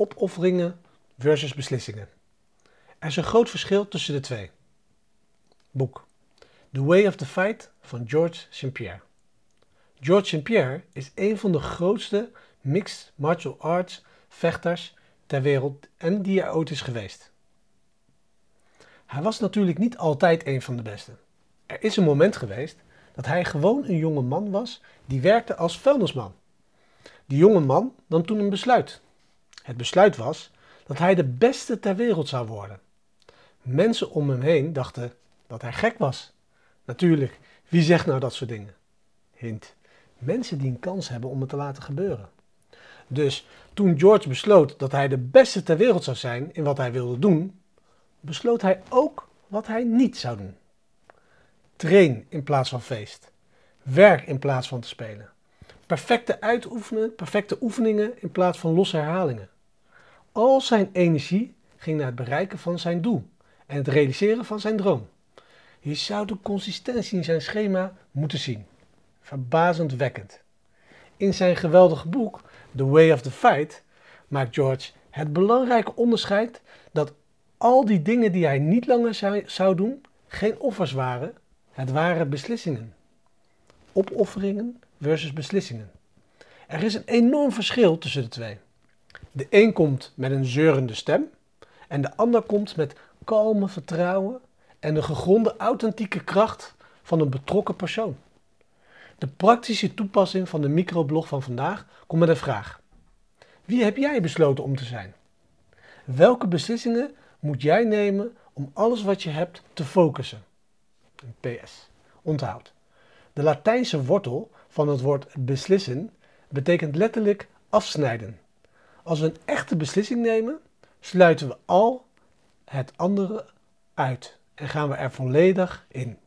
Opofferingen versus beslissingen. Er is een groot verschil tussen de twee. Boek The Way of the Fight van George St. Pierre. George St. Pierre is een van de grootste mixed martial arts vechters ter wereld en die er ooit is geweest. Hij was natuurlijk niet altijd een van de beste. Er is een moment geweest dat hij gewoon een jonge man was die werkte als vuilnisman. Die jonge man nam toen een besluit. Het besluit was dat hij de beste ter wereld zou worden. Mensen om hem heen dachten dat hij gek was. Natuurlijk, wie zegt nou dat soort dingen? Hint. Mensen die een kans hebben om het te laten gebeuren. Dus toen George besloot dat hij de beste ter wereld zou zijn in wat hij wilde doen, besloot hij ook wat hij niet zou doen. Train in plaats van feest. Werk in plaats van te spelen. Perfecte uitoefenen, perfecte oefeningen in plaats van losse herhalingen. Al zijn energie ging naar het bereiken van zijn doel en het realiseren van zijn droom. Je zou de consistentie in zijn schema moeten zien. Verbazendwekkend. In zijn geweldige boek The Way of the Fight maakt George het belangrijke onderscheid dat al die dingen die hij niet langer zou doen, geen offers waren, het waren beslissingen. Opofferingen versus beslissingen. Er is een enorm verschil tussen de twee. De een komt met een zeurende stem en de ander komt met kalme vertrouwen en de gegronde authentieke kracht van een betrokken persoon. De praktische toepassing van de microblog van vandaag komt met een vraag. Wie heb jij besloten om te zijn? Welke beslissingen moet jij nemen om alles wat je hebt te focussen? PS. Onthoud. De Latijnse wortel van het woord beslissen betekent letterlijk afsnijden. Als we een echte beslissing nemen, sluiten we al het andere uit en gaan we er volledig in.